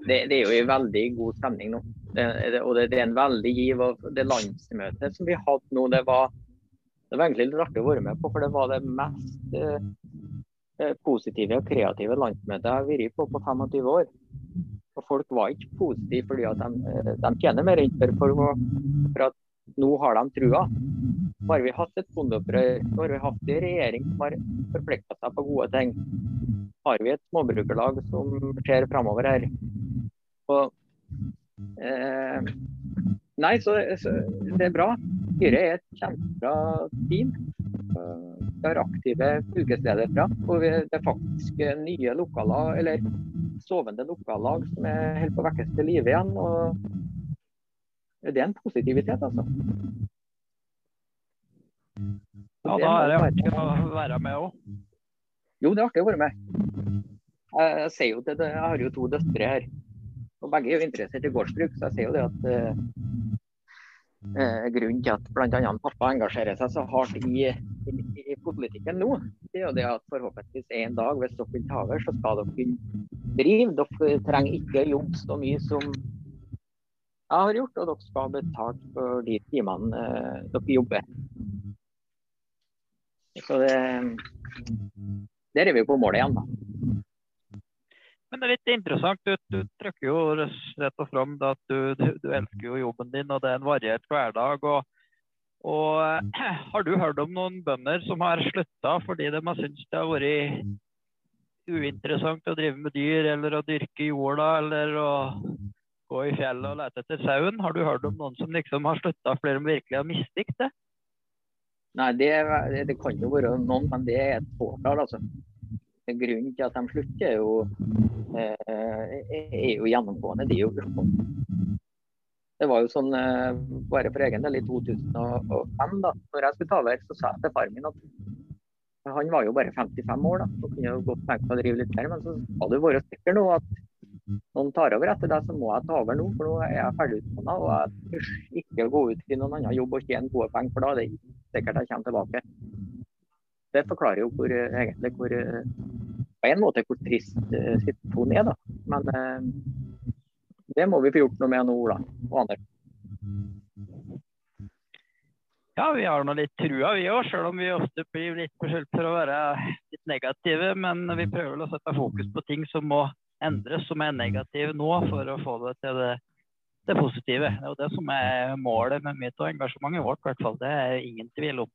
Det, det, er jo en veldig god stemning nå. Det, og det, er en veldig giv. og Det landsmøtet som vi hadde nå, det var, det var egentlig litt artig å være med på. For det var det mest Eh, positive og kreative landsmøtet jeg har vært på på 25 år. Og Folk var ikke positive fordi at de, eh, de tjener mer enn for, for, for at nå har de trua. Har vi hatt et bondeopprør, nå har vi hatt en regjering som har forplikta seg på gode ting. Har vi et småbrukerlag som ser framover her. Og, eh, nei, så, så, det er bra. Styret er et kjempebra team. Har aktive fylkesledere. Og det er faktisk nye lokaler, eller sovende lokallag som er helt på å vekkes til live igjen. og Det er en positivitet, altså. Ja, da er det artig å være med òg. Jo, det er artig å være med. Jeg, sier jo det, jeg har jo to døtre her. og Begge er jo interessert i gårdsbruk, så jeg sier jo det at eh, eh grunnen til at bl.a. pappa engasjerer seg så hardt i, i, i, politikken nå, det er jo det at forhåpentligvis en dag, hvis dere vil ta over, så skal dere kunne drive. Dere trenger ikke jobbe så mye som jeg har gjort, og dere skal betalt for de timene eh, dere jobber. Så det, der er vi på målet igjen, da. Men det er litt interessant. Du, du trykker jo rett og frem at du, du, du, elsker jo jobben din, og det er en variert hverdag. og Og har du hørt om noen bønder som har slutta fordi de har syntes det har vært uinteressant å drive med dyr, eller å dyrke jorda, eller å gå i fjellet og lete etter sauen? Har du hørt om noen som liksom har slutta fordi de virkelig har mislikt det? Nei, det, det, kan jo være noen, men det er et fåtall, altså. Grunnen til at de slutter, er jo, eh, er jo gjennomgående. Det er jo økonomi. Det var jo sånn, eh, bare for egen del, i 2005, da når jeg skulle ta over, så sa jeg til faren min at han var jo bare 55 år, da, så kunne jo godt tenke meg å drive litt mer. Men så skal du være sikker nå at noen tar over etter deg, så må jeg ta over nå. For nå er jeg ferdig utdanna. Og jeg tør ikke å gå ut i noen annen jobb og tjene gode penger, for da det er det sikkert jeg kommer tilbake. Det forklarer jo hvor, egentlig hvor på en måte hvor trist uh, situasjonen er, da. Men det må vi få gjort noe med nå, Ola og Anders. Ja, vi har nå litt trua vi òg, selv om vi ofte blir litt beskyldt for å være litt negative. Men vi prøver å sette fokus på ting som må endres, som er negative nå, for å få det til det, det positive. Det er jo det som er målet med mitt og engasjementet vårt, i hvert fall. Det er ingen tvil om.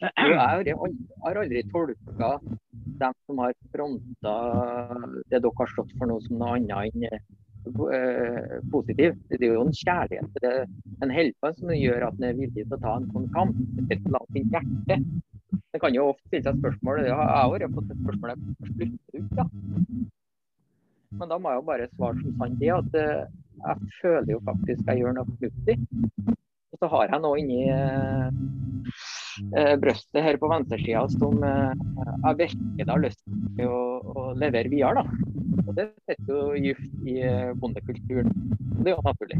Jeg har aldri tolka dem som har fronta det dere har stått for noe som noe annet enn Eh, positiv. Det er jo en kjærlighet til det. En helper som gjør at en er villig til å ta en sånn kamp. Spesielt langt inn hjerte. Det kan jo ofte stille seg spørsmål Jeg har også fått et spørsmål jeg slutter ut, da. Men da må jeg jo bare svare som sant er at eh, jeg føler jo faktisk jeg gjør noe fornuftig. Og så har jeg nå inni eh, brøstet her på venstresida som eh, jeg virkelig har lyst til å, å levere videre. da. Og det setter jo gift i eh, bondekulturen. Det er jo naturlig.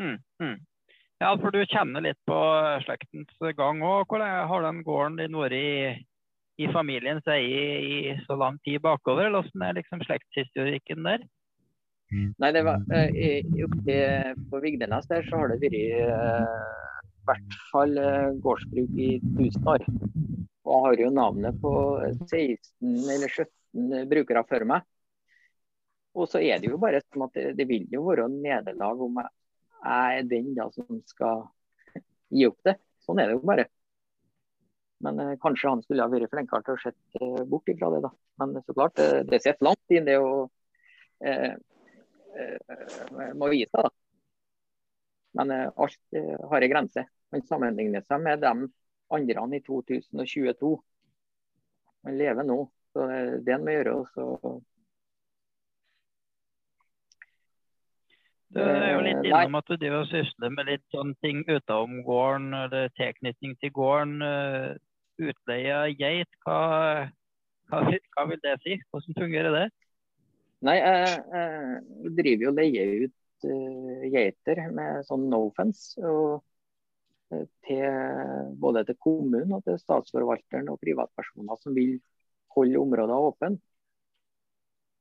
Mm, mm. Ja, for du kjenner litt på slektens gang òg. Hvordan har den gården din vært i, i familiens eie i så lang tid bakover? Hvordan er liksom slektshistorikken der? Nei, det var i, På Vigdenes der så har det vært eh, i hvert fall eh, gårdsbruk i 1000 år. Og har jo navnet på 16 eller 17 brukere før meg. Og så er det jo bare sånn at det, det vil jo være nederlag om jeg er den da som skal gi opp det. Sånn er det jo bare. Men eh, kanskje han skulle ha vært flinkere til å se eh, bort ifra det, da. Men så klart, det, det sitter langt inn det å eh, eh, må vise. da. Men eh, alt eh, har en grense. Man sammenligner seg med dem andre i 2022. Man lever nå. Så det er en må gjøre. Også. Du er jo litt innom at du driver og sysler med litt sånne ting utenom gården, eller tilknytning til gården. Eh, utleie av geit, hva, hva, hva, vil det si? Hvordan fungerer det? Nei, jeg, jeg driver jo og leier ut uh, geiter med sånn no fence. Og til både til kommunen og til statsforvalteren og privatpersoner som vil holde områder åpne.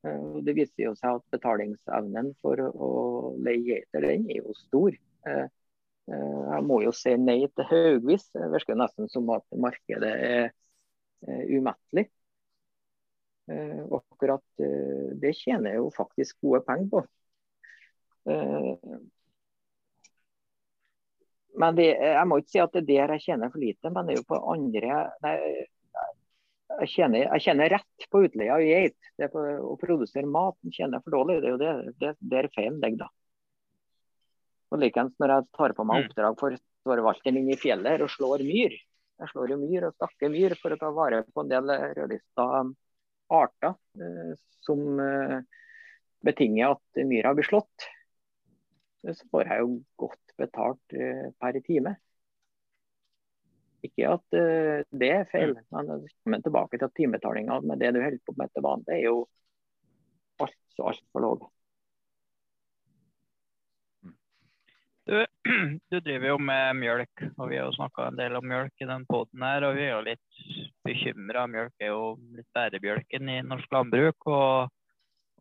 Eh, det viser jo seg at betalingsevnen for å leie geiter, den er jo stor. Eh, eh, jeg må jo si nei til Haugvis. Det virker nesten som at markedet er umettelig. Akkurat det tjener jeg jo faktisk gode penger på. Men det, jeg må ikke si at det er der jeg tjener for lite, men det er jo på andre nei, jeg, kjenner, jeg kjenner rett på utleie av geit. Det på å produsere mat kjenner jeg for dårlig. Det er jo det, det, det er feilen ligger, da. Og Likeens når jeg tar på meg mm. oppdrag for storvalteren inn i fjellet og slår myr. Jeg slår jo myr og stakker myr for å ta vare på en del rødlista arter eh, som eh, betinger at myra blir slått. Så får jeg jo godt betalt per time. Ikke at det er feil, mm. men kommer tilbake til at timebetalinga med det du holder på med til vanlig, er jo altfor alt lav. Du, du, driver jo med mjølk, og vi har jo snakka en del om mjølk i den poden her. Og vi er jo litt bekymra. Mjølk er jo litt bærebjølken i norsk landbruk. og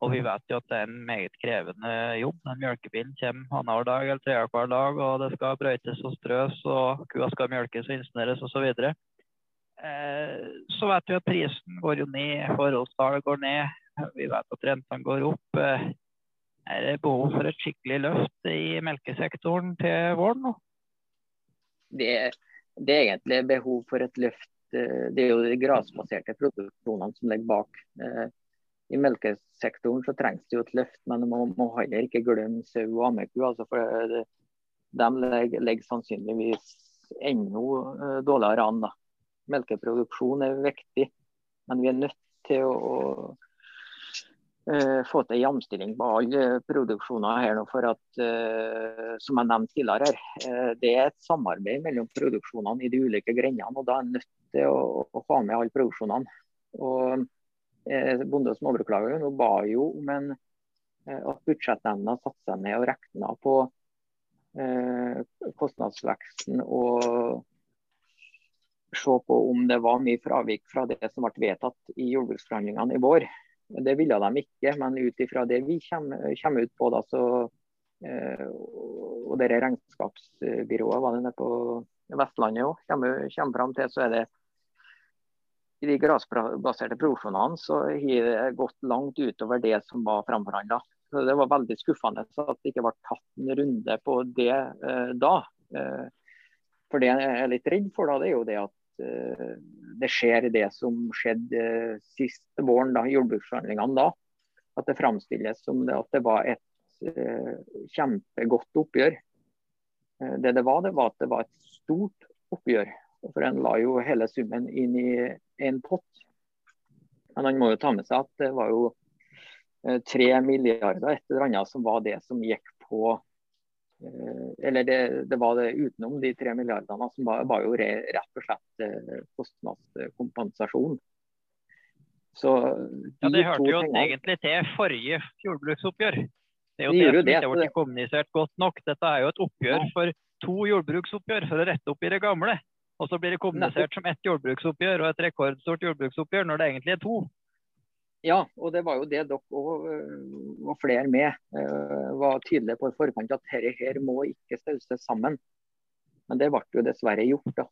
og vi vet jo at det er en meget krevende jobb. Den mjølkebilen kommer annenhver dag eller tredje dag, og det skal brøytes og strøs, og kua skal mjølkes og installeres osv. Så, eh, så vet vi at prisen går jo ned, forholdstallet går ned. Vi vet at rentene går opp. Eh, Er det behov for et skikkelig løft i melkesektoren til våren nå? Det, det er egentlig behov for et løft. Eh, det er jo de grasbaserte produksjonene som ligger bak. Eh, I melkesektoren så trengs det jo et løft, men man må heller ikke glemme sau og ammeku. Altså for de legger, sannsynligvis enda eh, dårligere an. Da. Melkeproduksjon er viktig, men vi er nødt til å uh, få til jamstilling på alle produksjoner her nå. For at, uh, som jeg nevnte tidligere her, det er et samarbeid mellom produksjonene i de ulike grendene. og Da er en nødt til å, å få med alle produksjonene. Og Bonde- og nå ba jo om en, at budsjettnemnda satte seg ned og regna på kostnadsveksten og se på om det var mye fravik fra det som ble vedtatt i jordbruksforhandlingene i vår. Det ville de ikke, men ut ifra det vi kommer, kommer ut på, da, så, eh, og det regnskapsbyrået var det nede på Vestlandet òg, kommer, kommer fram til, så er det i de grasbaserte produksjonene så har det gått langt utover det som var framforhandla. Det var veldig skuffende at det ikke ble tatt en runde på det eh, da. Eh, for det jeg er litt redd for, da, det er jo det at det skjer det som skjedde eh, sist våren, da, jordbruksforhandlingene da. At det framstilles som det, at det var et uh, kjempegodt oppgjør. Det det var, det var at det var et stort oppgjør. For en la jo hele summen inn i en pott. Men han må jo ta med seg at det var jo tre milliarder et eller annet som var det som gikk på Eh, eller det, det, var det utenom de tre milliardene som var, var jo rett og slett eh, kostnadskompensasjon. Så de ja, Det hørte jo tingene... egentlig til forrige jordbruksoppgjør. Det er jo det, det som ikke ble kommunisert godt nok. Dette er jo et oppgjør for to jordbruksoppgjør for å rette opp i det gamle. Og så blir det kommunisert som ett jordbruksoppgjør og et rekordstort jordbruksoppgjør når det egentlig er to. Ja, og det var jo det dere og, og flere med uh, var tydelige på i forkant, at dette her må ikke stauses sammen. Men det ble jo dessverre gjort. da.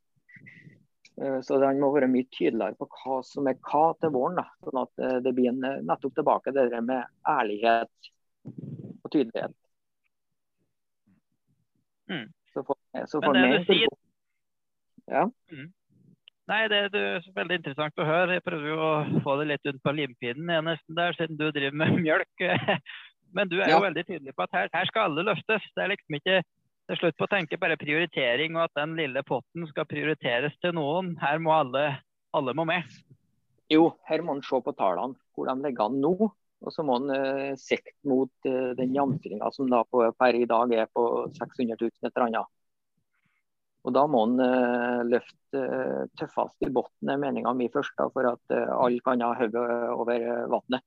Uh, så han må være mye tydeligere på hva som er hva til våren. da, Sånn at det blir en, nettopp tilbake det der med ærlighet og tydelighet. Mm. Så får, så får Men det du sier... Ja. Mm. Nei, det er veldig interessant å høre. Jeg prøver jo å få det litt rundt på limpinnen nesten der, siden du driver med mjølk. Men du er jo ja. veldig tydelig på at her, her, skal alle løftes. Det er liksom ikke er slutt på å tenke bare prioritering og at den lille potten skal prioriteres til noen. Her må alle, alle må med. Jo, her må en se på tallene, hvor de ligger an nå. Og så må en uh, sikte mot uh, den jamstillinga som da på, per i dag er på 600 000 et eller annet. Og Da må en uh, løfte uh, tøffest i bunnen, er meninga mi først, da, for at uh, alle kan ha hodet over vannet.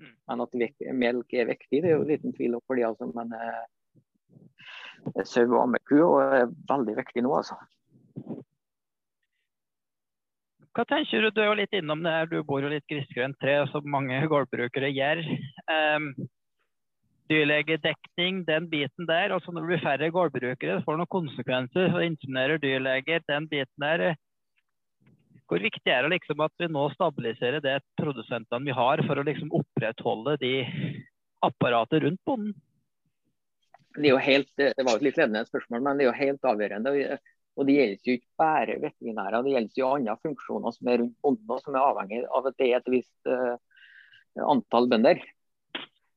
Mm. Men at melk er viktig, det er jo liten tvil om fordi altså. Men sau og ammeku er veldig viktig nå, altså. Hva tenker du? Du er jo litt innom det her, du bor jo litt grisgrendt tre, som mange gårdbrukere gjør. Um, dyrlegedekning, den biten der. Altså når det blir færre gårdbrukere, det noen konsekvenser. Så inseminerer dyrleger, den biten der. Hvor viktig er det liksom at vi nå stabiliserer det produsentene vi har, for å liksom opprettholde de apparatet rundt bonden? Det, er jo helt, det var et litt ledende spørsmål, men det er jo helt avgjørende. Og Det gjelder jo ikke bare veterinærer, det gjelder jo andre funksjoner som er rundt bonden, og som er avhengig av at det er et visst uh, antall bønder.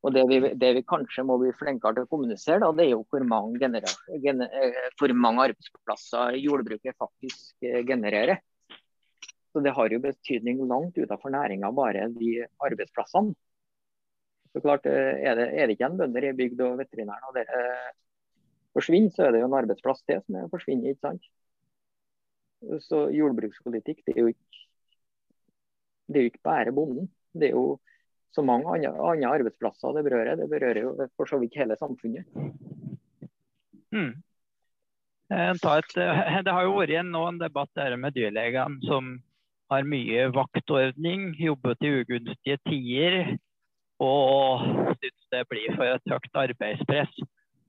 Og det vi, det vi, kanskje må bli flinkere til å kommunisere, da, det er jo hvor mange, eh, hvor mange arbeidsplasser jordbruket faktisk eh, genererer. Så Det har jo betydning langt utenfor næringa, bare de arbeidsplassene. Så klart, eh, Er det, er det ikke en bønder i bygd og veterinæren og det forsvinner, så er det jo en arbeidsplass til som er forsvinner. ikke sant? Så jordbrukspolitikk det er jo ikke, det er jo ikke bare bonden. Det er jo så mange andre, andre arbeidsplasser det berører. Det berører jo for så vidt hele samfunnet. Mm. Et, eh, det har jo vært en, en debatt der med dyrlegene som har mye vaktordning, jobber til ugunstige tider og syns det blir for et høyt arbeidspress.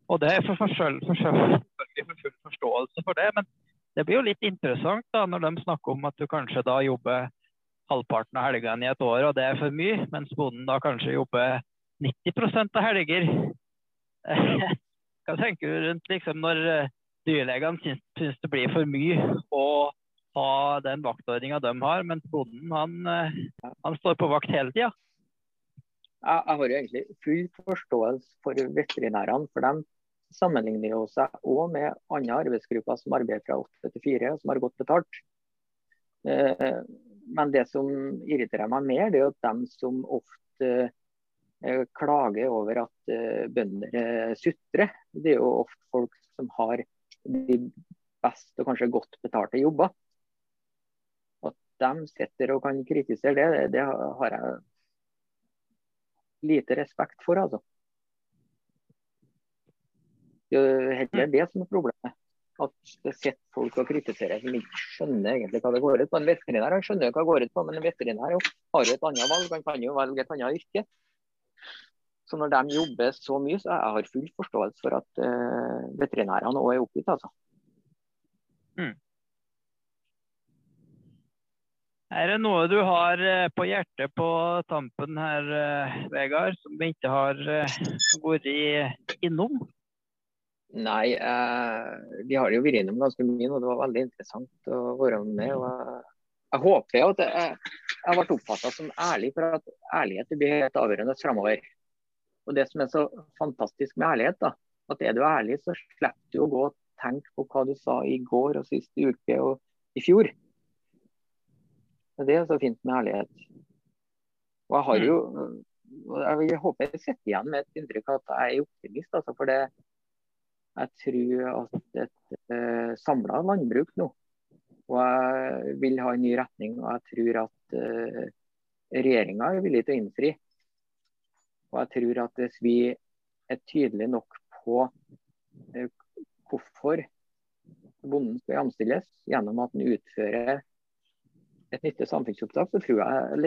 Og Det er for, for, for, for, full forståelse for det, men det blir jo litt interessant da, når de snakker om at du kanskje da jobber halvparten av helgene i et år, og det er for mye. Mens bonden da kanskje jobber 90% av helger. Hva tenker du rundt liksom, når eh, dyrlegene syns, syns det blir for mye å ha den vaktordninga de har, mens bonden han, eh, han står på vakt hele tida? Jeg, jeg har jo egentlig full forståelse for veterinærene. For de sammenligner jo seg òg med andre arbeidsgrupper som arbeider fra 8 til 4, som har godt betalt. Eh, men det som irriterer meg mer, det er at dem som ofte eh, klager over at eh, bønder sutrer, det er jo ofte folk som har de best og kanskje godt betalte jobber. At de sitter og kan kritisere det, det har jeg lite respekt for, altså. Det er heller det som er problemet at det sitter folk og kritiserer som ikke skjønner egentlig hva det går ut på. En veterinær han skjønner hva det går ut på, men en veterinær har jo et annet valg. Han kan jo velge et annet yrke. Så når de jobber så mye, så jeg har full forståelse for at uh, veterinærene òg er oppgitt. altså. Mm. Er det noe du har eh, på hjertet på tampen her, eh, Vegard, som vi ikke har vært innom? Nei, eh, vi har jo vært innom ganske mye, og det var veldig interessant å være med. og Jeg, jeg håper at jeg, jeg ble oppfatta som ærlig, for at ærlighet blir helt avgjørende framover. Og Det som er så fantastisk med ærlighet, da, at er du ærlig, så slipper du å gå og tenke på hva du sa i går og sist uke og i fjor. Det er så fint med ærlighet. Og jeg har jo jeg håper jeg sitter igjen med et inntrykk av at jeg er optimist. Altså, for det, jeg tror at et uh, samla landbruk nå og jeg vil ha en ny retning. Og jeg tror at uh, regjeringa er villig til å innfri. Og jeg tror at hvis vi er tydelige nok på uh, hvorfor bonden skal jamstilles gjennom at den utfører et nyttig samfunnsoppdrag, så tror jeg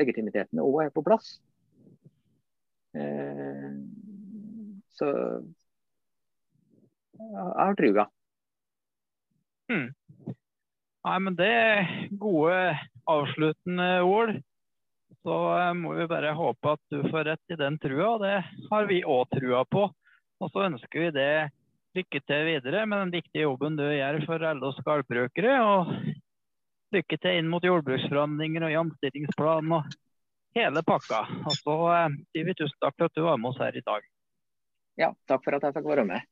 legitimiteten òg er på plass. Eh, så jeg har trua. Hmm. Nei, men Det er gode avsluttende ord. Så eh, må vi bare håpe at du får rett i den trua. Det har vi òg trua på. Og så ønsker vi det lykke til videre med den viktige jobben du gjør for LOs gårdbrukere. Og lykke til inn mot jordbruksforhandlinger og jamstillingsplan og hele pakka. Og så eh, sier vi tusen takk for at du var med oss her i dag. Ja, takk for at jeg fikk være med.